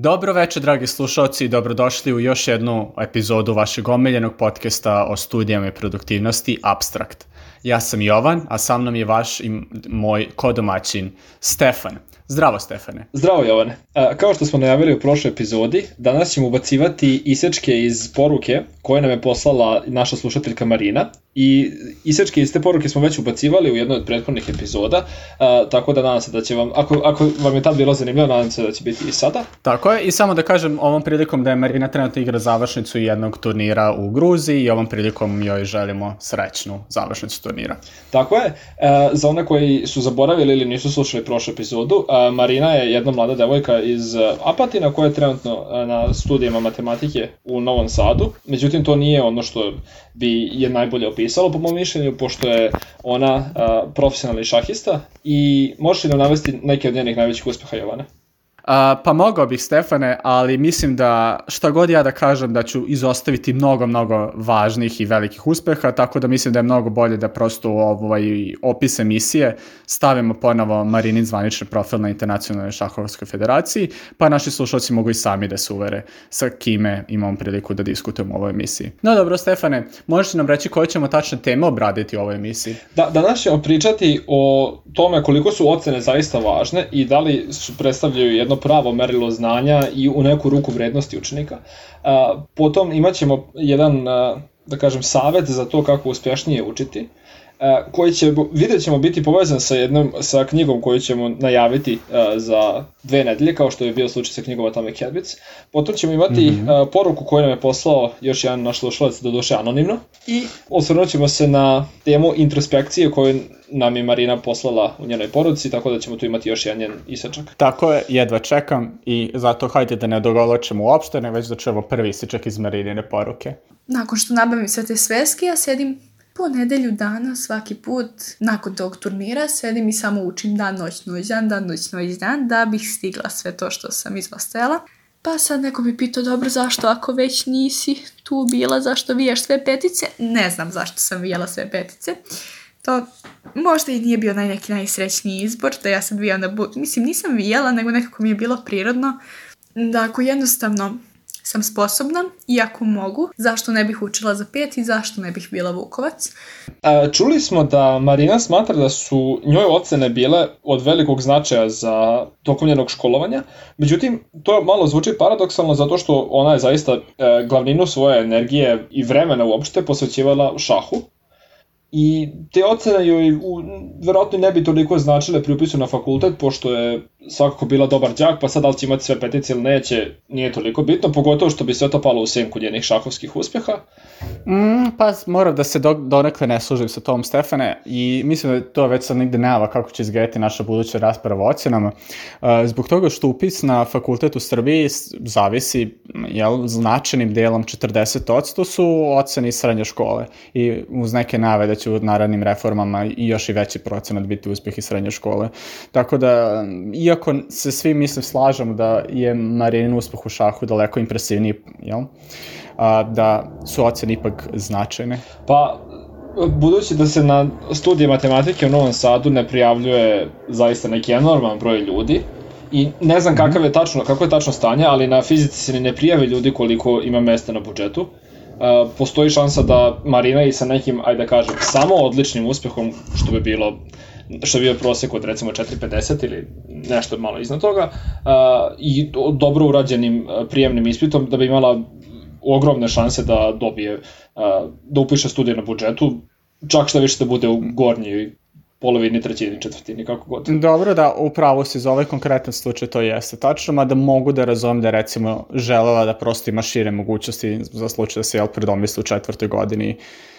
Dobro večer, dragi slušalci, i dobrodošli u još jednu epizodu vašeg omiljenog podcasta o studijama i produktivnosti Abstract. Ja sam Jovan, a sa mnom je vaš i moj kodomaćin Stefan. Zdravo, Stefane. Zdravo, Jovane. Kao što smo najavili u prošloj epizodi, danas ćemo ubacivati isečke iz poruke koje nam je poslala naša slušateljka Marina i isečke iz te poruke smo već ubacivali u jednoj od prethodnih epizoda, a, tako da nadam se da će vam, ako, ako vam je tad bilo zanimljivo, nadam se da će biti i sada. Tako je, i samo da kažem ovom prilikom da je Marina trenutno igra završnicu jednog turnira u Gruziji i ovom prilikom joj želimo srećnu završnicu turnira. Tako je, a, za one koji su zaboravili ili nisu slušali prošlu epizodu, a, Marina je jedna mlada devojka iz Apatina koja je trenutno na studijama matematike u Novom Sadu, međutim to nije ono što bi je najbolje opisalo po mom mišljenju, pošto je ona a, profesionalni šahista i možeš li nam navesti neke od njenih najvećih uspeha Jovane? Pa mogao bih Stefane, ali mislim da šta god ja da kažem da ću izostaviti mnogo, mnogo važnih i velikih uspeha, tako da mislim da je mnogo bolje da prosto u ovaj opis emisije stavimo ponovo Marinin zvanični profil na Internacionalnoj šahovskoj federaciji, pa naši slušalci mogu i sami da se uvere sa kime imamo priliku da diskutujemo u ovoj emisiji. No dobro, Stefane, možeš nam reći koje ćemo tačne teme obraditi u ovoj emisiji? Da, danas ćemo pričati o tome koliko su ocene zaista važne i da li su predstavljaju jedno pravo merilo znanja i u neku ruku vrednosti učenika. Potom imaćemo jedan, da kažem, savet za to kako uspešnije učiti koji će, vidjet ćemo biti povezan sa jednom, sa knjigom koju ćemo najaviti uh, za dve nedelje, kao što je bio slučaj sa knjigom Atomic Habits. Potom ćemo imati mm -hmm. uh, poruku koju nam je poslao još jedan naš slušalac, do duše anonimno, i osvrnut ćemo se na temu introspekcije koju nam je Marina poslala u njenoj poruci, tako da ćemo tu imati još jedan njen isečak. Tako je, jedva čekam i zato hajde da ne odogoločemo uopšte, ne već da čujemo prvi isečak iz Marinine poruke. Nakon što nabavim sve te sveske, ja sedim po nedelju dana svaki put nakon tog turnira sedim i samo učim dan, noć, noć, dan, dan, noć, noć, dan da bih stigla sve to što sam izvostela. Pa sad neko mi pitao, dobro, zašto ako već nisi tu bila, zašto vijaš sve petice? Ne znam zašto sam vijala sve petice. To možda i nije bio naj neki najsrećniji izbor, da ja sad vijam da bu... Mislim, nisam vijala, nego nekako mi je bilo prirodno da ako jednostavno sam sposobna i ako mogu, zašto ne bih učila za pet i zašto ne bih bila Vukovac. A, čuli smo da Marina smatra da su njoj ocene bile od velikog značaja za tokom njenog školovanja, međutim, to malo zvuči paradoksalno zato što ona je zaista e, glavninu svoje energije i vremena uopšte posvećivala šahu, I te ocene joj u, verovatno ne bi toliko značile pri upisu na fakultet, pošto je svakako bila dobar đak, pa sad da li će imati sve petice ili neće, nije toliko bitno, pogotovo što bi sve to palo u senku njenih šahovskih uspeha. Mm, pa moram da se do, donekle ne služim sa tom Stefane i mislim da to već sad nigde nema kako će izgledati naša buduća rasprava o ocenama. Uh, zbog toga što upis na fakultet u Srbiji zavisi jel, značajnim delom 40% su ocene iz srednje škole i uz neke nave da će u narednim reformama i još i veći procenat biti uspeh iz srednje škole. Tako da, iako se svi mislim slažemo da je Marinin uspeh u šahu daleko impresivniji, jel? A, da su ocene ipak značajne. Pa, budući da se na studije matematike u Novom Sadu ne prijavljuje zaista neki enorman broj ljudi, i ne znam mhm. kakav je tačno, kako je tačno stanje, ali na fizici se ne prijave ljudi koliko ima mesta na budžetu. Uh, postoji šansa da Marina i sa nekim, ajde da kažem, samo odličnim uspehom, što bi bilo što bi bio prosek od recimo 4.50 ili nešto malo iznad toga, uh, i dobro urađenim prijemnim ispitom da bi imala ogromne šanse da dobije, uh, da upiše studije na budžetu, čak što više da bude u gornjoj polovini, trećini, četvrtini, kako god. Dobro, da, upravo si za ovaj konkretan slučaj to jeste tačno, mada mogu da razumem da recimo želela da prosto ima šire mogućnosti za slučaj da se jel predomisli u četvrtoj godini mm,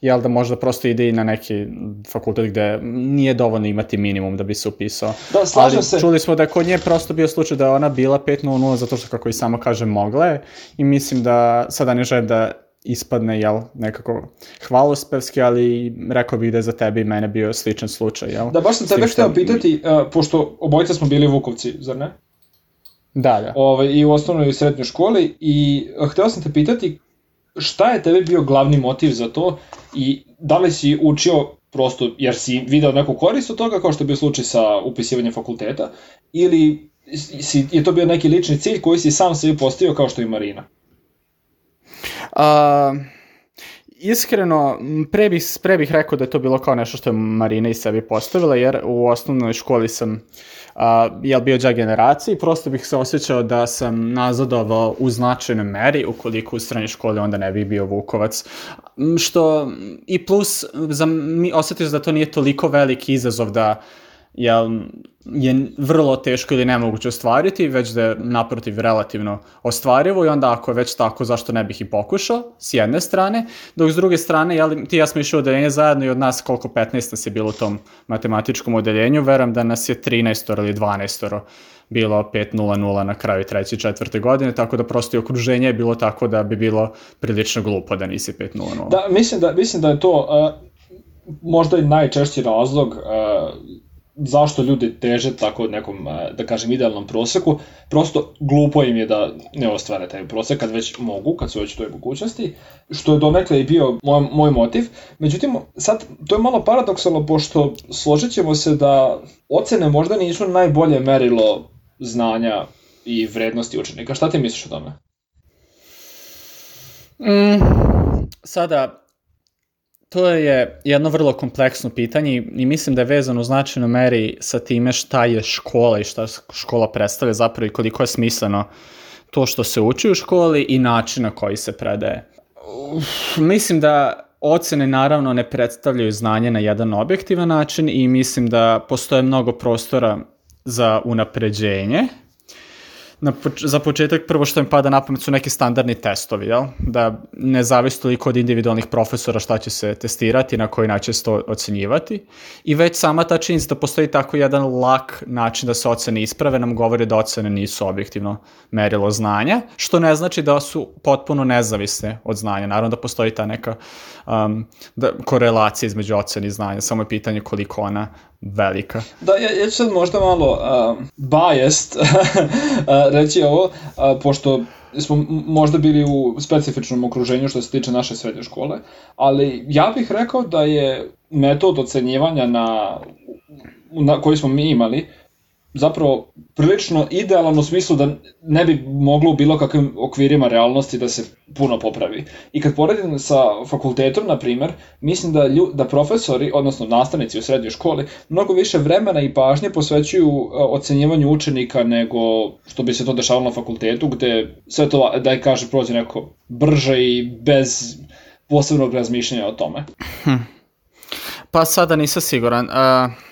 jel da možda prosto ide i na neki fakultet gde nije dovoljno imati minimum da bi se upisao. Da, slažem Ali, se. čuli smo da kod nje prosto bio slučaj da je ona bila 5.00 zato što kako i samo kaže mogla je i mislim da sada ne želim da ispadne, jel, nekako hvalospevski, ali rekao bih da je za tebe i mene bio sličan slučaj, jel? Da, baš sam tebe hteo pitati, uh, pošto obojica smo bili Vukovci, zar ne? Da, da. Ove, I u osnovnoj i srednjoj školi i uh, hteo sam te pitati šta je tebe bio glavni motiv za to i da li si učio prosto jer si video neku korist od toga kao što je bio slučaj sa upisivanjem fakulteta ili si, je to bio neki lični cilj koji si sam sebi postavio kao što i Marina? A, iskreno, pre bih, pre bih rekao da je to bilo kao nešto što je Marina i sebi postavila, jer u osnovnoj školi sam a, jel bio džak generaciji, prosto bih se osjećao da sam nazadovao u značajnoj meri, ukoliko u srednjoj školi onda ne bih bio Vukovac, što i plus, za, mi da to nije toliko veliki izazov da jel, je vrlo teško ili nemoguće ostvariti, već da je naprotiv relativno ostvarivo i onda ako je već tako, zašto ne bih i pokušao, s jedne strane, dok s druge strane, jel, ti ja smo išli u odeljenje zajedno i od nas koliko 15 nas je bilo u tom matematičkom odeljenju, veram da nas je 13 ili 12 bilo 5-0-0 na kraju treće i četvrte godine, tako da prosto i okruženje je bilo tako da bi bilo prilično glupo da nisi 5-0-0. Da, mislim da, mislim da je to uh, možda i najčešći razlog uh, zašto ljudi teže tako nekom, e, da kažem, idealnom proseku, prosto glupo im je da ne ostvare taj prosek kad već mogu, kad su već toj mogućnosti, što je donekle i bio moj, moj motiv. Međutim, sad, to je malo paradoksalno, pošto složit ćemo se da ocene možda nisu najbolje merilo znanja i vrednosti učenika. Šta ti misliš o tome? Mm, sada, to je jedno vrlo kompleksno pitanje i mislim da je vezano u značajnoj meri sa time šta je škola i šta škola predstavlja zapravo i koliko je smisleno to što se uči u školi i način na koji se predaje. Uf, mislim da ocene naravno ne predstavljaju znanje na jedan objektivan način i mislim da postoje mnogo prostora za unapređenje na, za početak prvo što mi pada na pamet su neki standardni testovi, jel? Da ne zavisi toliko od individualnih profesora šta će se testirati, na koji način se to ocenjivati. I već sama ta činjenica da postoji tako jedan lak način da se ocene isprave nam govori da ocene nisu objektivno merilo znanja, što ne znači da su potpuno nezavisne od znanja. Naravno da postoji ta neka um, da, korelacija između ocene i znanja, samo je pitanje koliko ona velika. Da, ja, ja ću sad možda malo uh, biased reći ovo, uh, pošto smo možda bili u specifičnom okruženju što se tiče naše srednje škole, ali ja bih rekao da je metod ocenjivanja na, na koji smo mi imali zapravo prilično idealan u smislu da ne bi moglo u bilo kakvim okvirima realnosti da se puno popravi. I kad poredim sa fakultetom, na primer, mislim da, lju, da profesori, odnosno nastavnici u srednjoj školi, mnogo više vremena i pažnje posvećuju e, ocenjivanju učenika nego što bi se to dešavalo na fakultetu, gde sve to, da kaže, prođe neko brže i bez posebnog razmišljanja o tome. Hm. Pa sada nisam siguran. Uh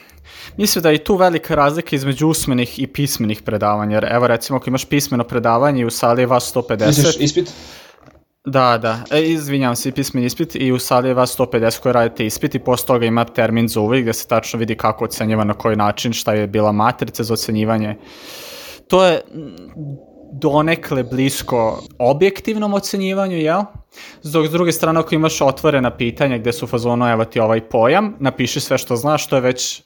Mislim da je tu velika razlika između usmenih i pismenih predavanja, jer evo recimo ako imaš pismeno predavanje i u sali je vas 150... Misliš ispit? Da, da. E, izvinjam se, pismeni ispit i u sali je vas 150 koji radite ispit i posle toga ima termin za uvijek gde se tačno vidi kako ocenjiva, na koji način, šta je bila matrica za ocenjivanje. To je donekle blisko objektivnom ocenjivanju, jel? Dok s druge strane, ako imaš otvorena pitanja gde su u fazonu, evo ti ovaj pojam, napiši sve što znaš, to je već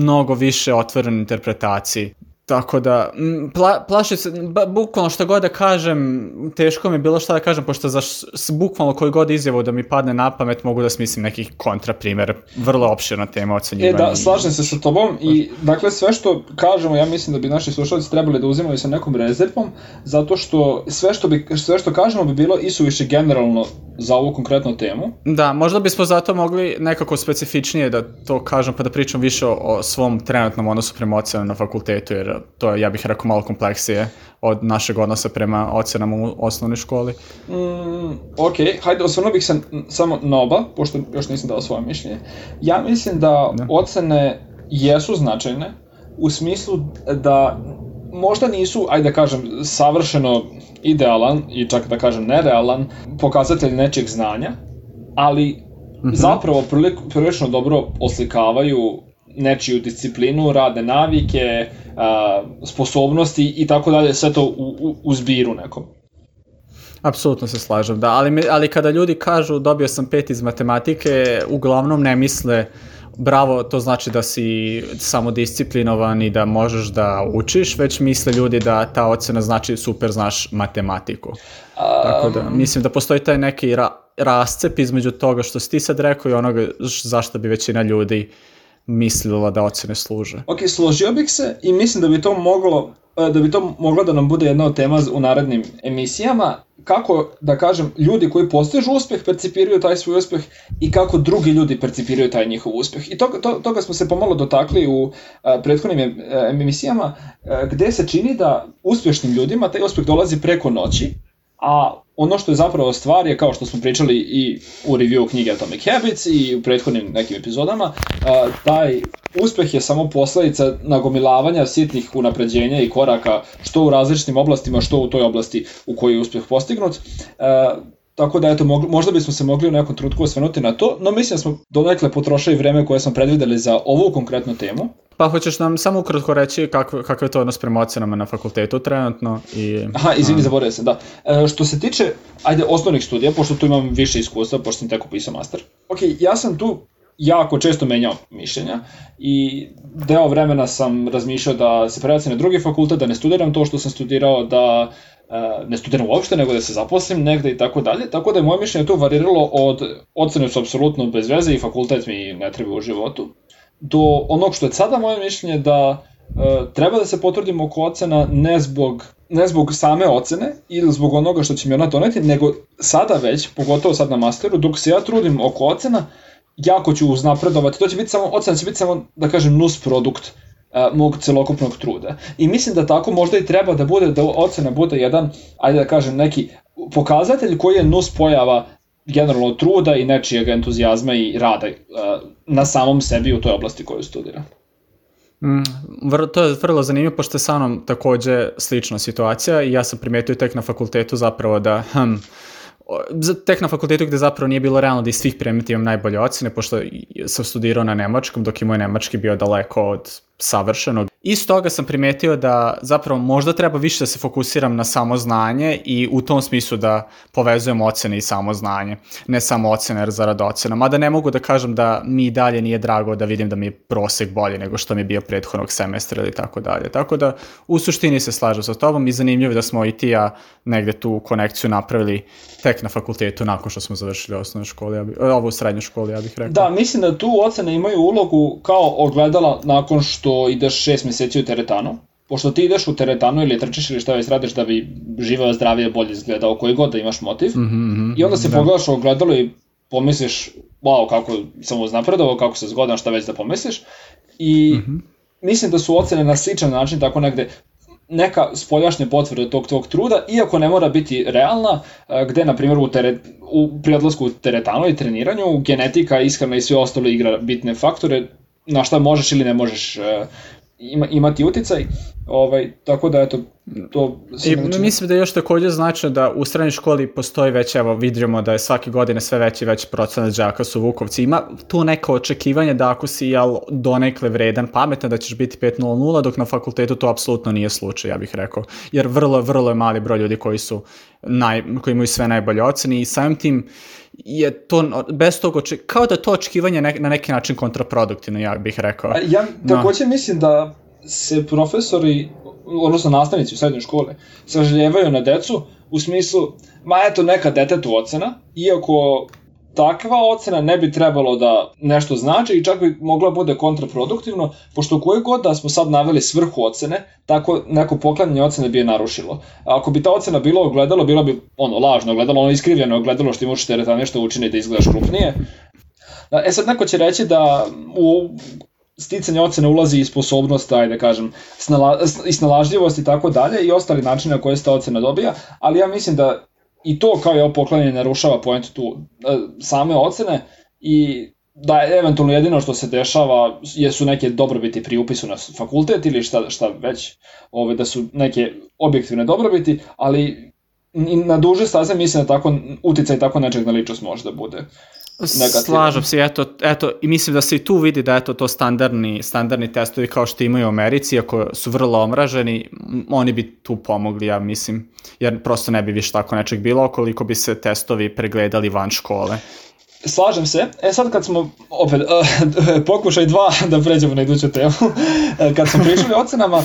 mnogo više otvoren interpretaciji. Tako da, pla, plašim se, bukvalno što god da kažem, teško mi je bilo šta da kažem, pošto za s, bukvalno koji god izjavu da mi padne na pamet mogu da smislim neki kontraprimer, vrlo opširna tema ocenjivanja. E da, slažem se sa tobom i dakle sve što kažemo, ja mislim da bi naši slušalci trebali da uzimaju sa nekom rezervom, zato što sve što, bi, sve što kažemo bi bilo i više generalno za ovu konkretnu temu. Da, možda bismo zato mogli nekako specifičnije da to kažem, pa da pričam više o, o svom trenutnom odnosu prema ocenama na fakultetu, jer to je, ja bih rekao, malo kompleksije od našeg odnosa prema ocenama u osnovnoj školi. Mm, ok, hajde, osvrnuo bih se samo na oba, pošto još nisam dao svoje mišljenje. Ja mislim da, da. ocene jesu značajne, u smislu da možda nisu, ajde da kažem, savršeno idealan i čak da kažem nerealan pokazatelj nečeg znanja, ali mm -hmm. zapravo prilično dobro oslikavaju nečiju disciplinu, radne navike, a, sposobnosti i tako dalje, sve to u, u, u zbiru nekom. Apsolutno se slažem, da, ali, ali kada ljudi kažu dobio sam pet iz matematike, uglavnom ne misle bravo, to znači da si samodisciplinovan i da možeš da učiš, već misle ljudi da ta ocena znači super znaš matematiku. Um, Tako da, mislim da postoji taj neki ra rascep između toga što si ti sad rekao i onoga zašto bi većina ljudi mislila da ocene služe. Ok, složio bih se i mislim da bi to moglo da bi to moglo da nam bude jedna od tema u narednim emisijama, kako, da kažem, ljudi koji postižu uspeh percipiraju taj svoj uspeh i kako drugi ljudi percipiraju taj njihov uspeh. I toga, to, toga smo se pomalo dotakli u a, prethodnim emisijama, a, gde se čini da uspešnim ljudima taj uspeh dolazi preko noći, a ono što je zapravo stvar je, kao što smo pričali i u review knjige Atomic Habits i u prethodnim nekim epizodama, taj uspeh je samo posledica nagomilavanja sitnih unapređenja i koraka što u različitim oblastima, što u toj oblasti u kojoj je uspeh postignut. Tako da, eto, možda bismo se mogli u nekom trutku osvrnuti na to, no mislim da smo donekle potrošili vreme koje smo predvideli za ovu konkretnu temu. Pa hoćeš nam samo ukratko reći kako, kako je to odnos prema ocenama na fakultetu trenutno? I, Aha, izvini, zaboravio se, da. E, što se tiče, ajde, osnovnih studija, pošto tu imam više iskustva, pošto sam tek upisao master. Ok, ja sam tu jako često menjao mišljenja i deo vremena sam razmišljao da se prebacim na drugi fakultet, da ne studiram to što sam studirao, da e, ne studiram uopšte, nego da se zaposlim negde i tako dalje, tako da je moje mišljenje tu variralo od ocene su apsolutno bez veze i fakultet mi ne treba u životu, do onog što je sada moje mišljenje da e, treba da se potrudimo oko ocena ne zbog ne zbog same ocene ili zbog onoga što će mi ona doneti, nego sada već, pogotovo sad na masteru, dok se ja trudim oko ocena, jako ću uznapredovati. To će biti samo, ocena će biti samo, da kažem, nus produkt uh, mog celokupnog truda. I mislim da tako možda i treba da bude, da ocena bude jedan, ajde da kažem, neki pokazatelj koji je nus pojava generalno truda i nečijeg entuzijazma i rada uh, na samom sebi u toj oblasti koju studira. Mm, vrlo, to je vrlo zanimljivo, pošto je sa mnom takođe slična situacija i ja sam primetio tek na fakultetu zapravo da hm, tek na fakultetu gde zapravo nije bilo realno da iz svih predmeta imam najbolje ocene, pošto sam studirao na nemačkom, dok je moj nemački bio daleko od savršenog. Iz toga sam primetio da zapravo možda treba više da se fokusiram na samo znanje i u tom smislu da povezujem ocene i samo znanje, ne samo ocene zarad ocena. Mada ne mogu da kažem da mi dalje nije drago da vidim da mi je prosek bolji nego što mi je bio prethodnog semestra ili tako dalje. Tako da u suštini se slažem sa tobom i zanimljivo da smo i ti ja negde tu konekciju napravili tek na fakultetu nakon što smo završili osnovnu školu, ja bi, ovu srednju školu, ja bih rekao. Da, mislim da tu ocene imaju ulogu kao ogledala nakon što što ideš šest meseci u teretanu, pošto ti ideš u teretanu ili trčiš ili šta već radiš da bi živeo zdravije, bolje izgledao, koji god da imaš motiv, mm -hmm, i onda se da. pogledaš u ogledalo i pomisliš, wow, kako sam uznapredovao, kako se zgodan, šta već da pomisliš, i mm -hmm. mislim da su ocene na sličan način, tako negde, neka spoljašnja potvrda tog tvog truda, iako ne mora biti realna, gde, na primjer, u, teret, u prijedlasku u teretanu i treniranju, genetika, ishrana i sve ostalo igra bitne faktore, na šta možeš ili ne možeš uh, ima, imati uticaj. Ovaj, tako da, eto, to... I, mislim da je još takođe značajno da u srednjoj školi postoji već, evo, vidimo da je svake godine sve veći i veći procenat đaka su Vukovci. Ima tu neko očekivanje da ako si, jel, donekle vredan, pametan, da ćeš biti 5.00, dok na fakultetu to apsolutno nije slučaj, ja bih rekao. Jer vrlo, vrlo je mali broj ljudi koji su, naj, koji imaju sve najbolje ocene i samim tim, je to, bez tog očekivanja, kao da to očekivanje ne, na neki način kontraproduktivno, ja bih rekao. Ja takođe no. mislim da se profesori, odnosno nastavnici u srednjoj škole, saželjevaju na decu u smislu, ma eto neka detetu ocena, iako takva ocena ne bi trebalo da nešto znači i čak bi mogla bude kontraproduktivno, pošto koje god da smo sad naveli svrhu ocene, tako neko poklanjanje ocene bi je narušilo. Ako bi ta ocena bila ogledalo, bilo bi ono lažno ogledalo, ono iskrivljeno ogledalo što im učite da nešto učini da izgledaš krupnije. E sad neko će reći da u sticanje ocene ulazi i sposobnost, ajde da kažem, snala, i snalažljivost i tako dalje i ostali načini na koje se ta ocena dobija, ali ja mislim da i to kao je poklanjanje narušava point tu e, same ocene i da eventualno jedino što se dešava jesu neke dobrobiti pri upisu na fakultet ili šta, šta već, ove, da su neke objektivne dobrobiti, ali na duže staze mislim da tako uticaj tako nečeg na ličnost može da bude negativan. Slažem se, eto, eto, i mislim da se i tu vidi da eto to standardni, standardni testovi kao što imaju u Americi, ako su vrlo omraženi, oni bi tu pomogli, ja mislim, jer prosto ne bi više tako nečeg bilo, koliko bi se testovi pregledali van škole. Slažem se. E sad kad smo, opet, uh, pokušaj dva da pređemo na iduću temu, e, kad smo pričali o ocenama, uh,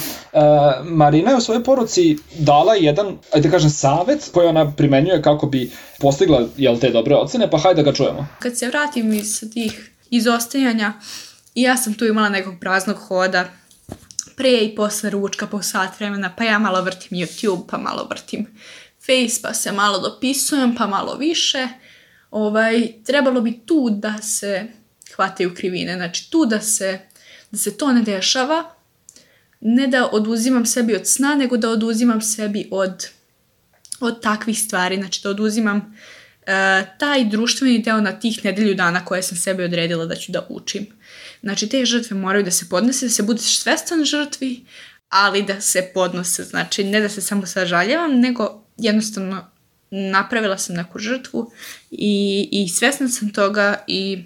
Marina je u svojoj poruci dala jedan, ajde da kažem, savet koji ona primenjuje kako bi postigla jel, te dobre ocene, pa hajde da ga čujemo. Kad se vratim iz tih izostajanja, ja sam tu imala nekog praznog hoda, pre i posle ručka po sat vremena, pa ja malo vrtim YouTube, pa malo vrtim Face, pa se malo dopisujem, pa malo više. Ovaj, trebalo bi tu da se hvataju krivine, znači tu da se, da se to ne dešava, ne da oduzimam sebi od sna, nego da oduzimam sebi od, od takvih stvari, znači da oduzimam uh, taj društveni deo na tih nedelju dana koje sam sebi odredila da ću da učim. Znači, te žrtve moraju da se podnose, da se budeš svestan žrtvi, ali da se podnose. Znači, ne da se samo sažaljavam, nego jednostavno napravila sam neku žrtvu i, i svesna sam toga i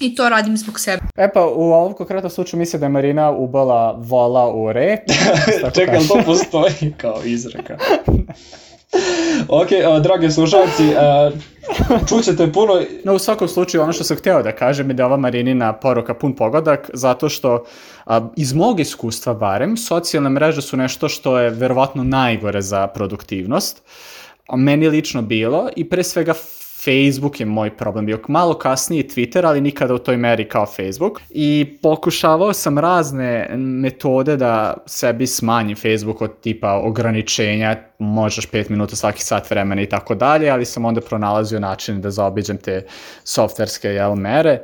I to radim zbog sebe. E pa, u ovom konkretnom slučaju misle da je Marina ubala vola u rep. Čekaj, to postoji kao izreka? ok, uh, drage slušalci, uh, čućete puno... No, u svakom slučaju, ono što sam hteo da kažem je da ova Marinina poruka pun pogodak, zato što a, iz mog iskustva barem, socijalne mreže su nešto što je verovatno najgore za produktivnost. A meni lično bilo i pre svega Facebook je moj problem bio. Malo kasnije Twitter, ali nikada u toj meri kao Facebook. I pokušavao sam razne metode da sebi smanjim Facebook od tipa ograničenja, možeš 5 minuta svaki sat vremena i tako dalje, ali sam onda pronalazio način da zaobiđem te softverske jel, mere.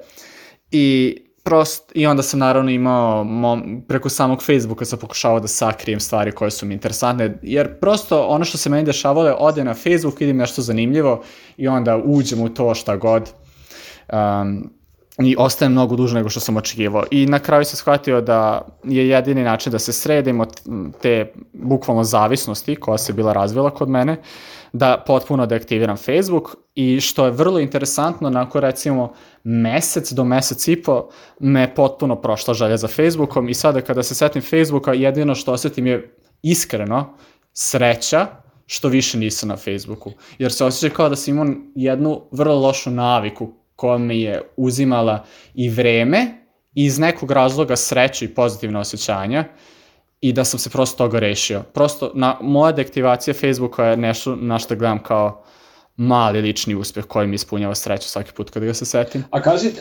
I prost, i onda sam naravno imao mom, preko samog Facebooka sam pokušavao da sakrijem stvari koje su mi interesantne, jer prosto ono što se meni dešavalo je ode na Facebook, vidim nešto zanimljivo i onda uđem u to šta god. Um, i ostaje mnogo duže nego što sam očekivao. I na kraju sam shvatio da je jedini način da se sredimo te bukvalno zavisnosti koja se bila razvila kod mene, da potpuno deaktiviram Facebook i što je vrlo interesantno, nakon recimo mesec do mesec i po me potpuno prošla želja za Facebookom i sada kada se setim Facebooka jedino što osetim je iskreno sreća što više nisam na Facebooku. Jer se osjeća kao da sam imao jednu vrlo lošu naviku koja mi je uzimala i vreme i iz nekog razloga sreću i pozitivne osjećanja i da sam se prosto toga rešio. Prosto na, moja deaktivacija Facebooka je nešto na što gledam kao mali lični uspeh koji mi ispunjava sreću svaki put kada ga se setim. A kaži, uh,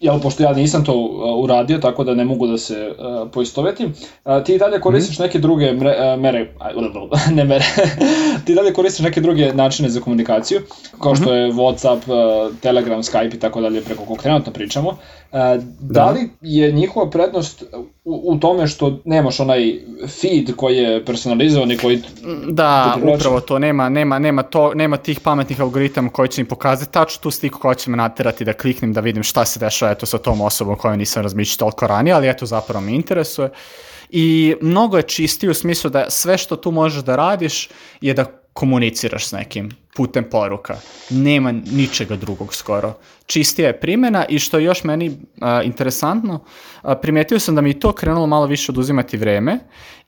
jel, pošto ja nisam to uradio, tako da ne mogu da se uh, poistovetim, uh, ti dalje koristiš mm -hmm. neke druge mre, uh, mere, ne mere, ti dalje koristiš neke druge načine za komunikaciju, kao što -hmm. je Whatsapp, uh, Telegram, Skype i tako dalje, preko kog trenutno pričamo. Da. da li je njihova prednost u, u tome što nemaš onaj feed koji je personalizovan i koji... Da, upravo to, nema, nema, nema, to, nema tih pametnih algoritama koji će mi pokazati tačno tu sliku koja će me naterati da kliknem da vidim šta se dešava eto sa tom osobom koju nisam razmišljao toliko ranije, ali eto zapravo me interesuje. I mnogo je čistiji u smislu da sve što tu možeš da radiš je da komuniciraš s nekim putem poruka. Nema ničega drugog skoro. Čistija je primjena i što je još meni a, interesantno, a, primetio sam da mi to krenulo malo više oduzimati vreme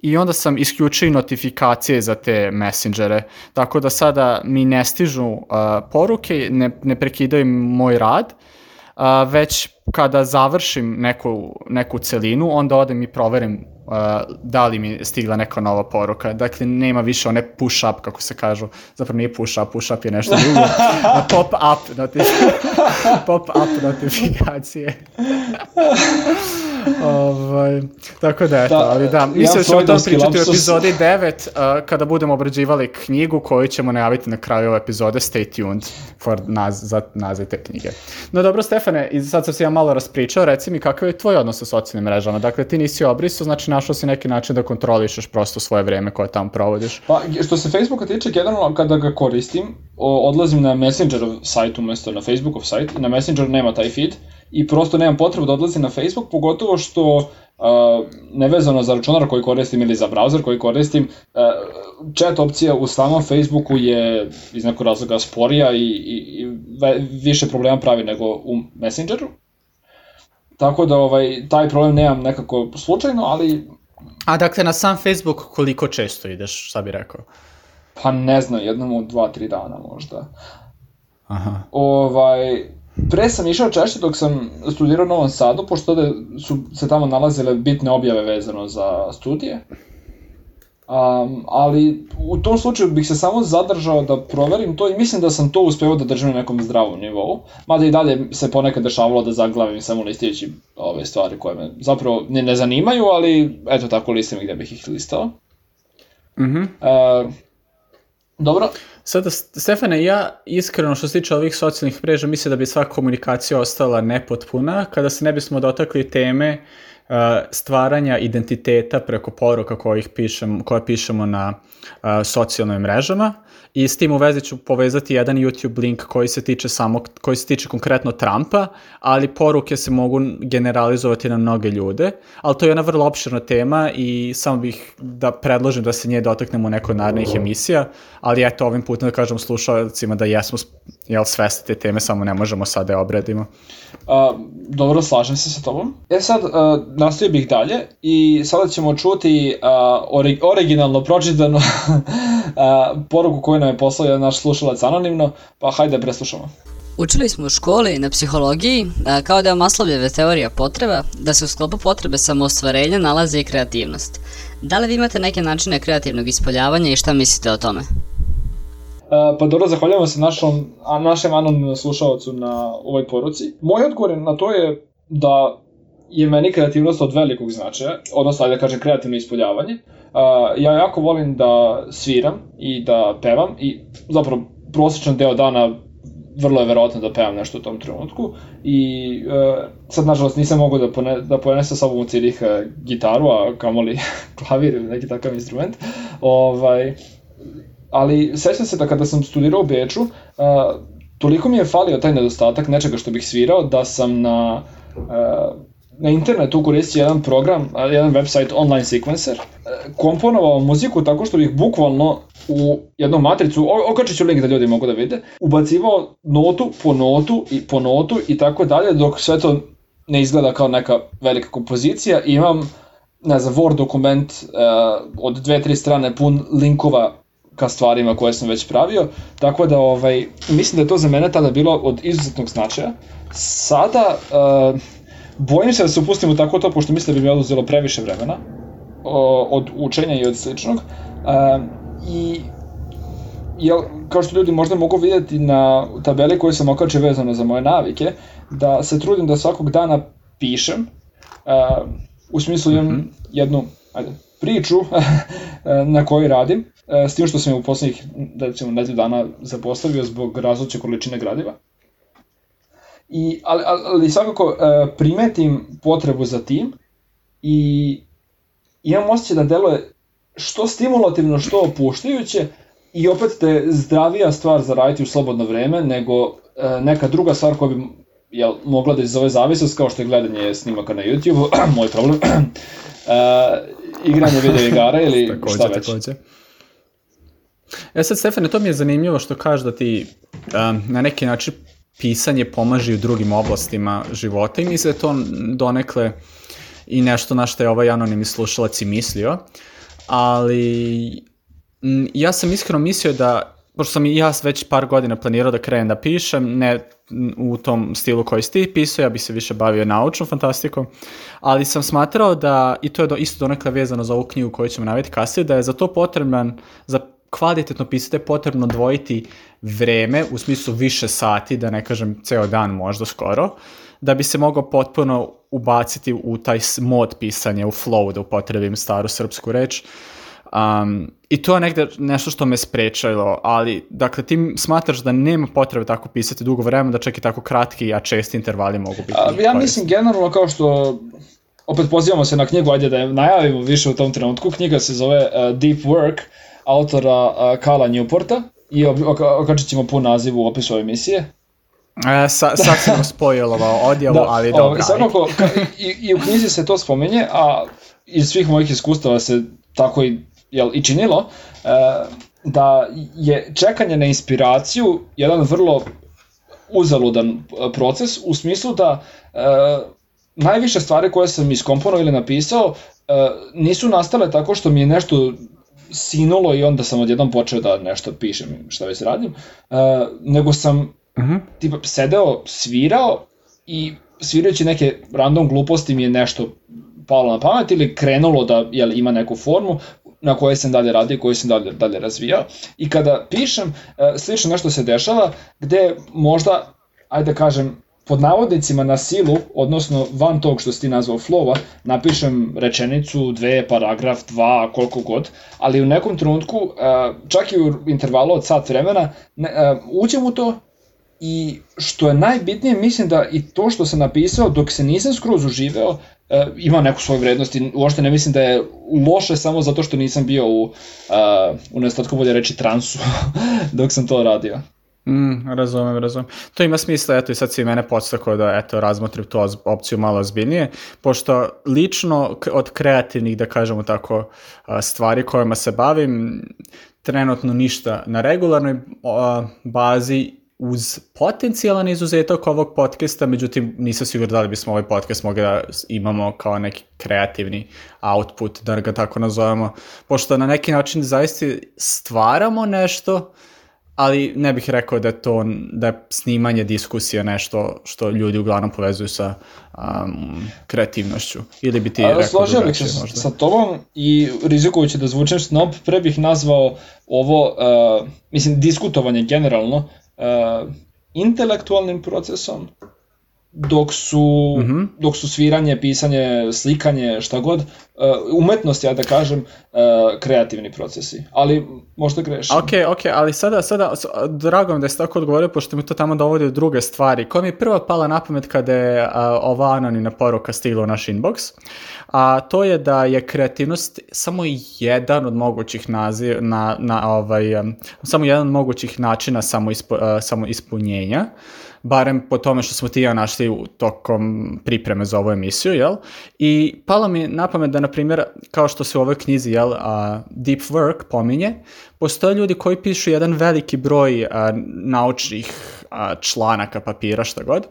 i onda sam isključio notifikacije za te messengere. Tako da sada mi ne stižu a, poruke, ne, ne prekidaju moj rad, a, već kada završim neku, neku celinu, onda odem i proverim uh, da li mi stigla neka nova poruka. Dakle, nema više one push up, kako se kažu. Zapravo nije push up, push up je nešto drugo. pop up, notif pop up notifikacije. ovaj, tako da, eto, da, ali da, mislim da ćemo to pričati u epizodi 9, uh, kada budemo obrađivali knjigu koju ćemo najaviti na kraju ove epizode, stay tuned for naz, za naziv te knjige. No dobro, Stefane, i sad sam se ja malo raspričao, reci mi kakav je tvoj odnos sa socijalnim mrežama? Dakle, ti nisi obriso, znači našao si neki način da kontrolišeš prosto svoje vreme koje tamo provodiš. Pa, što se Facebooka tiče, generalno kada ga koristim, odlazim na Messengerov sajt umesto na Facebookov sajt, na Messengeru nema taj feed i prosto nemam potrebu da odlazim na Facebook, pogotovo što uh, nevezano za računar koji koristim ili za browser koji koristim, uh, chat opcija u samom Facebooku je iz nekog razloga sporija i, i, i više problema pravi nego u Messengeru. Tako da ovaj, taj problem nemam nekako slučajno, ali... A dakle, na sam Facebook koliko često ideš, šta bi rekao? Pa ne znam, jednom u dva, tri dana možda. Aha. Ovaj, pre sam išao češće dok sam studirao u Novom Sadu, pošto da su se tamo nalazile bitne objave vezano za studije. Um, ali u tom slučaju bih se samo zadržao da proverim to i mislim da sam to uspeo da držim na nekom zdravom nivou. Mada i dalje se ponekad dešavalo da zaglavim samo listajući ove stvari koje me zapravo ne, ne zanimaju, ali eto tako listim gde bih ih listao. Mm uh, dobro. Sada, Stefane, ja iskreno što se tiče ovih socijalnih mreža mislim da bi sva komunikacija ostala nepotpuna kada se ne bismo dotakli teme uh, stvaranja identiteta preko poruka kojih pišem, koje pišemo na uh, socijalnim mrežama i s tim u vezi ću povezati jedan YouTube link koji se tiče samo, koji se tiče konkretno Trumpa, ali poruke se mogu generalizovati na mnoge ljude, ali to je jedna vrlo opširna tema i samo bih da predložim da se nje dotaknemo u nekoj narednih emisija, ali eto ovim putem da kažem slušalcima da jesmo jel, svesti te teme, samo ne možemo sad da je obradimo. Uh, dobro, slažem se sa tobom. E sad, uh, nastavio bih dalje i sada ćemo čuti uh, ori originalno pročitanu uh, poruku koju nam je poslao jedan naš slušalac anonimno, pa hajde preslušamo. Učili smo u školi na psihologiji, kao da je Maslovljeve teorija potreba, da se u sklopu potrebe samoostvarenja nalazi i kreativnost. Da li vi imate neke načine kreativnog ispoljavanja i šta mislite o tome? Uh, pa dobro, zahvaljujemo se našom, a, našem anonimnom slušalcu na ovoj poruci. Moj odgovor na to je da je meni kreativnost od velikog značaja, odnosno, ajde da kažem, kreativno ispoljavanje. Uh, ja jako volim da sviram i da pevam i zapravo prosječan deo dana vrlo je verovatno da pevam nešto u tom trenutku i uh, sad nažalost nisam mogao da, pone, da ponese sa sobom u cirih uh, gitaru, a kamoli klavir ili neki takav instrument. Ovaj, ali sećam se da kada sam studirao u Beču, uh, toliko mi je falio taj nedostatak nečega što bih svirao da sam na uh, na internetu koristio jedan program, jedan website online sequencer, komponovao muziku tako što bih bukvalno u jednu matricu, okačit ću link da ljudi mogu da vide, ubacivao notu po notu i po notu i tako dalje, dok sve to ne izgleda kao neka velika kompozicija imam ne znam, Word dokument uh, od dve, tri strane pun linkova ka stvarima koje sam već pravio, tako da ovaj, mislim da je to za mene tada bilo od izuzetnog značaja. Sada uh, bojim se da se upustim u tako to, pošto mislim da bi mi oduzelo previše vremena o, od učenja i od sličnog. Uh, I jel, kao što ljudi možda mogu vidjeti na tabeli koju sam okačio vezano za moje navike, da se trudim da svakog dana pišem, uh, u smislu imam mm -hmm. jednu ajde, priču na kojoj radim, s tim što sam je u poslednjih, recimo, nedelju dana zapostavio zbog različite količine gradiva. I, ali, ali svakako primetim potrebu za tim i imam osjećaj da deluje što stimulativno, što opuštajuće i opet te zdravija stvar za raditi u slobodno vreme nego neka druga stvar koja bi jel, mogla da izove zavisnost kao što je gledanje snimaka na YouTube, moj problem, igranje video igara ili takođe, šta već. Takođe. E sad, Stefane, to mi je zanimljivo što kažeš da ti um, na neki način pisanje pomaže u drugim oblastima života i mislim da to donekle i nešto na što je ovaj anonimni slušalac i mislio, ali ja sam iskreno mislio da pošto sam i ja već par godina planirao da krenem da pišem, ne u tom stilu koji si ti pisao, ja bi se više bavio naučnom fantastikom, ali sam smatrao da, i to je do, isto donekle vezano za ovu knjigu koju ćemo navjeti kasnije, da je za to potreban, za kvalitetno pisate potrebno dvojiti vreme, u smislu više sati, da ne kažem ceo dan možda skoro, da bi se mogao potpuno ubaciti u taj mod pisanja, u flow, da upotrebim staru srpsku reč, Um, I to je negde nešto što me sprečalo, ali dakle ti smatraš da nema potrebe tako pisati dugo vremena, da čak i tako kratki, a česti intervali mogu biti. A, ja mislim generalno kao što opet pozivamo se na knjigu, ajde da je najavimo više u tom trenutku, knjiga se zove uh, Deep Work, autora uh, Kala Newporta i okačit ćemo pun naziv u opisu ove emisije. E, sa, sad sam spojilovao odjavu, da, ali dobro. Svakako, i, i u knjizi se to spomenje, a iz svih mojih iskustava se tako i jel, i činilo, e, da je čekanje na inspiraciju jedan vrlo uzaludan e, proces u smislu da e, najviše stvari koje sam iskomponovao ili napisao e, nisu nastale tako što mi je nešto sinulo i onda sam odjednom počeo da nešto pišem šta već radim, e, nego sam uh mhm. -huh. tipa sedeo, svirao i svirajući neke random gluposti mi je nešto palo na pamet ili krenulo da jel, ima neku formu na koje sam dalje radio, koje sam dalje, dalje razvijao. I kada pišem, e, slično nešto se dešava, gde možda, ajde da kažem, pod navodnicima na silu, odnosno van tog što si ti nazvao flowa, napišem rečenicu, dve, paragraf, dva, koliko god, ali u nekom trenutku, e, čak i u intervalu od sat vremena, e, uđem u to i što je najbitnije, mislim da i to što sam napisao dok se nisam skroz uživeo, e, ima neku svoju vrednost i uopšte ne mislim da je loše samo zato što nisam bio u, u nedostatku bolje reći transu dok sam to radio. Mm, razumem, razumem. To ima smisla, eto i sad si mene podstakao da eto, razmotrim tu opciju malo ozbiljnije, pošto lično od kreativnih, da kažemo tako, stvari kojima se bavim, trenutno ništa na regularnoj bazi uz potencijalan izuzetak ovog podcasta, međutim nisam siguran da li bismo ovaj podcast mogli da imamo kao neki kreativni output, da ga tako nazovemo, pošto na neki način zaista stvaramo nešto, ali ne bih rekao da je to da je snimanje diskusija nešto što ljudi uglavnom povezuju sa um, kreativnošću ili bi ti A, rekao složio bih se možda. sa tobom i rizikujući da zvučem snob pre bih nazvao ovo uh, mislim diskutovanje generalno uh, intelektualnim procesom dok su, mm -hmm. dok su sviranje, pisanje, slikanje, šta god, uh, umetnost, ja da kažem, uh, kreativni procesi. Ali možda grešim. Ok, ok, ali sada, sada, drago mi da ste tako odgovorio, pošto mi to tamo dovodi u druge stvari. Koja mi je prva pala na pamet kada je uh, ova anonimna poruka stigla u naš inbox, a to je da je kreativnost samo jedan od mogućih naziv, na, na ovaj, um, samo jedan od mogućih načina samo, ispo, uh, samo ispunjenja. Uh, barem po tome što smo ti ja našli u tokom pripreme za ovu emisiju, jel? I palo mi na pamet da, na primjer, kao što se u ovoj knjizi, jel, uh, Deep Work pominje, postoje ljudi koji pišu jedan veliki broj uh, naučnih uh, članaka, papira, šta god,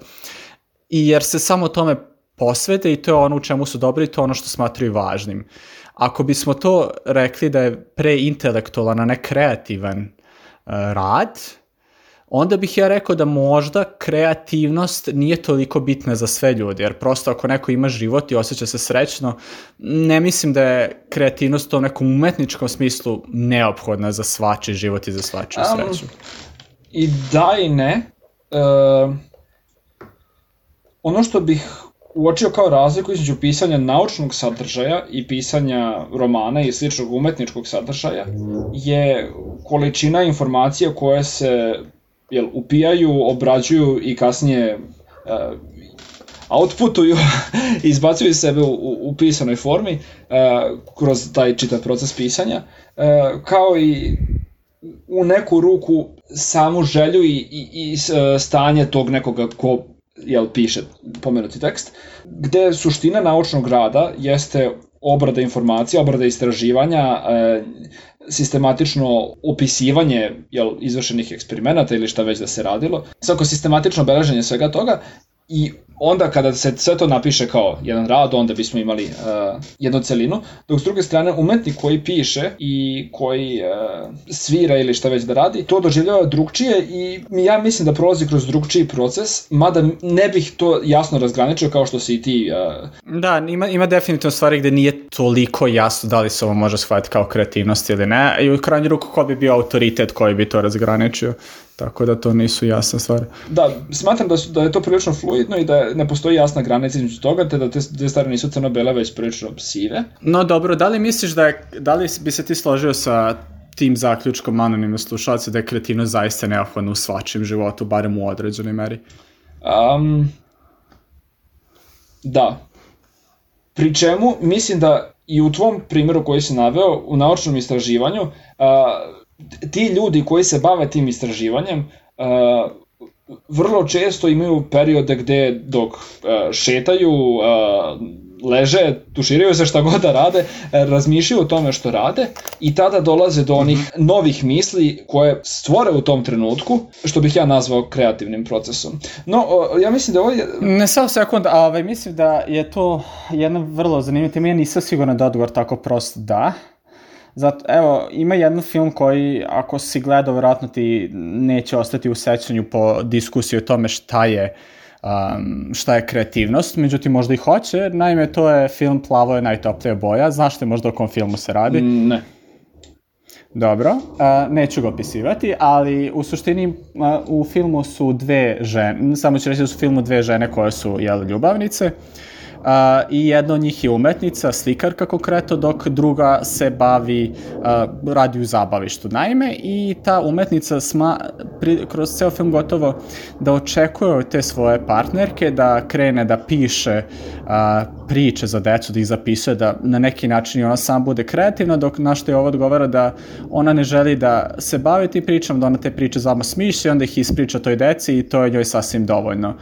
i jer se samo tome posvete i to je ono u čemu su dobri, to je ono što smatruju važnim. Ako bismo to rekli da je preintelektualan, a ne kreativan uh, rad, onda bih ja rekao da možda kreativnost nije toliko bitna za sve ljude, jer prosto ako neko ima život i osjeća se srećno, ne mislim da je kreativnost u nekom umetničkom smislu neophodna za svači život i za svačiju um, sreću. I da i ne. Uh, ono što bih uočio kao razliku između pisanja naučnog sadržaja i pisanja romana i sličnog umetničkog sadržaja je količina informacija koje se jel, upijaju, obrađuju i kasnije uh, outputuju, izbacuju sebe u, u, u pisanoj formi uh, kroz taj čitav proces pisanja, uh, kao i u neku ruku samu želju i, i, i stanje tog nekoga ko jel, piše pomenuti tekst, gde suština naučnog rada jeste obrada informacija, obrada istraživanja, sistematično opisivanje jel, izvršenih eksperimenata ili šta već da se radilo, svako sistematično obeleženje svega toga i onda kada se sve to napiše kao jedan rad, onda bismo imali uh, jednu celinu, dok s druge strane umetnik koji piše i koji uh, svira ili šta već da radi, to doživljava drugčije i ja mislim da prolazi kroz drugčiji proces, mada ne bih to jasno razgraničio kao što si i ti. Uh... Da, ima, ima definitivno stvari gde nije toliko jasno da li se ovo može shvatiti kao kreativnost ili ne, i u krajnju ruku ko bi bio autoritet koji bi to razgraničio. Tako da to nisu jasne stvari. Da, smatram da, su, da je to prilično fluidno i da ne postoji jasna granica između toga, te da te dve stvari nisu crno-bele, već prilično sive. No dobro, da li misliš da je, da li bi se ti složio sa tim zaključkom anonimne slušalce da je kreativnost zaista neophodna u svačim životu, barem u određenoj meri? Um, da. Pri čemu mislim da i u tvom primjeru koji si naveo, u naučnom istraživanju, uh, ti ljudi koji se bave tim istraživanjem uh, vrlo često imaju periode gde dok uh, šetaju, uh, leže, tuširaju se šta god da rade, razmišljaju o tome što rade i tada dolaze do onih mhm. novih misli koje stvore u tom trenutku, što bih ja nazvao kreativnim procesom. No, ja mislim da ovo je... Ne samo sekund, a ovaj, mislim da je to jedna vrlo zanimljiva tema, ja nisam siguran da odgovor tako prost da, Zato, evo, ima jedan film koji, ako si gledao, vjerojatno ti neće ostati u sećanju po diskusiji o tome šta je um, šta je kreativnost, međutim možda i hoće, naime to je film Plavo je najtoplija boja, znaš te možda o kom filmu se radi? Mm, ne. Dobro, a, neću ga opisivati, ali u suštini a, u filmu su dve žene, samo ću reći da su u filmu dve žene koje su jel, ljubavnice. Uh, i jedna od njih je umetnica, slikarka konkretno, dok druga se bavi, radi u zabavištu. Naime, i ta umetnica sma, pri, kroz ceo film gotovo da očekuje od te svoje partnerke da krene da piše priče za decu, da ih zapisuje, da na neki način ona sam bude kreativna, dok na što je ovo odgovara da ona ne želi da se bavi tim pričama, da ona te priče zama smišlja, onda ih ispriča toj deci i to je njoj sasvim dovoljno.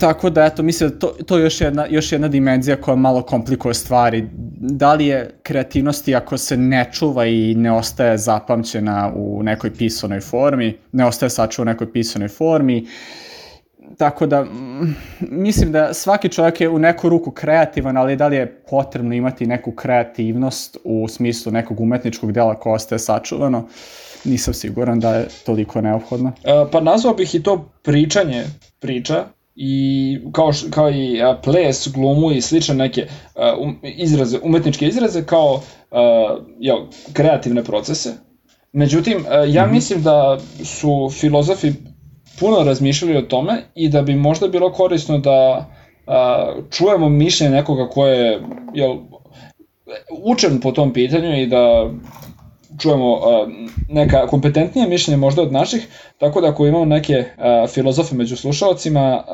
Tako da, eto, mislim da to, to je još jedna, još jedna dimenzija koja malo komplikuje stvari. Da li je kreativnosti ako se ne čuva i ne ostaje zapamćena u nekoj pisanoj formi, ne ostaje sačuva u nekoj pisanoj formi, tako da mislim da svaki čovjek je u neku ruku kreativan, ali da li je potrebno imati neku kreativnost u smislu nekog umetničkog dela koja ostaje sačuvano, nisam siguran da je toliko neophodno. E, pa nazvao bih i to pričanje priča, i kao, kao i a, ples, glumu i slične neke a, um, izraze, umetničke izraze kao a, jel, kreativne procese. Međutim, a, ja -hmm. mislim da su filozofi puno razmišljali o tome i da bi možda bilo korisno da a, čujemo mišljenje nekoga ko je jel, učen po tom pitanju i da čujemo uh, neka kompetentnija mišljenja možda od naših, tako da ako imamo neke uh, filozofe među slušalcima, uh,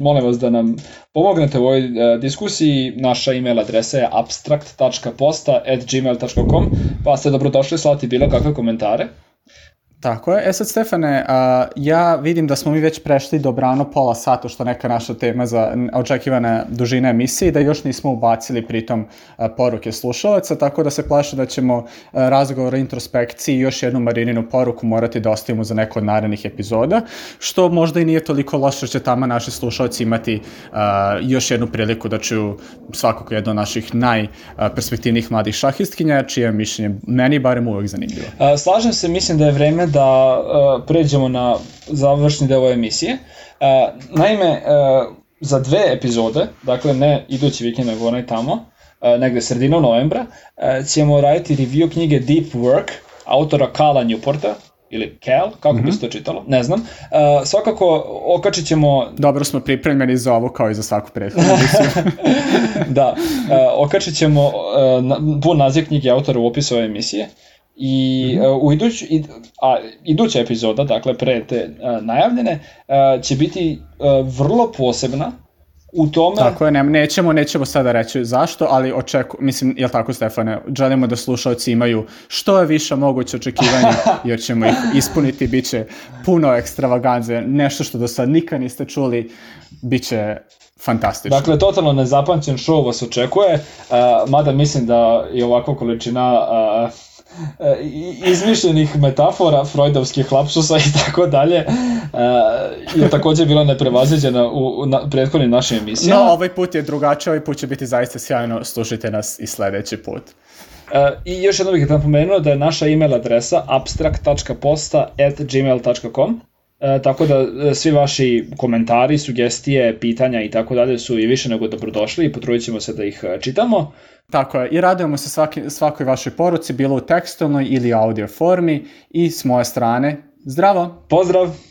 molim vas da nam pomognete u ovoj diskusiji. Naša email adresa je abstract.posta.gmail.com pa ste dobrodošli slati bilo kakve komentare. Tako je. E sad, Stefane, a, ja vidim da smo mi već prešli do brano pola sata, što neka naša tema za očekivane dužine emisije i da još nismo ubacili pritom a, poruke slušalaca, tako da se plaše da ćemo a, razgovor o introspekciji i još jednu Marininu poruku morati da ostavimo za neko od narednih epizoda, što možda i nije toliko loše, što će tamo naši slušalci imati a, još jednu priliku da čuju svakako jedno od naših najperspektivnijih mladih šahistkinja, čije mišljenje meni barem uvek zanimljivo. A, slažem se, mislim da je vreme da uh, pređemo na završni deo emisije. Uh, naime, uh, za dve epizode, dakle ne idući vikend nego onaj tamo, uh, negde sredina novembra, uh, ćemo raditi review knjige Deep Work autora Kala Newporta, ili Cal, kako mm -hmm. bi se to čitalo, ne znam. Uh, svakako okačit ćemo... Dobro smo pripremljeni za ovo kao i za svaku prethodnu emisiju. da, uh, okačit ćemo uh, na, pun naziv knjige autora u opisu ove emisije. I mm -hmm. uh, u iduć, i, a, iduća epizoda, dakle pre te uh, najavljene, uh, će biti uh, vrlo posebna u tome... Tako je, ne, nećemo, nećemo sada reći zašto, ali očeku, mislim, jel tako Stefane, želimo da slušalci imaju što je više moguće očekivanja, jer ćemo ih ispuniti, bit će puno ekstravaganze, nešto što do sad nikad niste čuli, bit će fantastično. Dakle, totalno nezapamćen show vas očekuje, uh, mada mislim da je ovakva količina uh, izmišljenih metafora, freudovskih lapsusa i tako dalje e, je takođe bila neprevaziđena u, na prethodnim našim emisijama. No, ovaj put je drugačiji, ovaj put će biti zaista sjajno, slušajte nas i sledeći put. E, I još jedno bih napomenuo da je naša email adresa abstract.posta.gmail.com E, tako da e, svi vaši komentari, sugestije, pitanja i tako dalje su i više nego dobrodošli i potrudit ćemo se da ih e, čitamo. Tako je, i radujemo se svaki, svakoj vašoj poruci, bilo u tekstovnoj ili audio formi i s moje strane, zdravo! Pozdrav!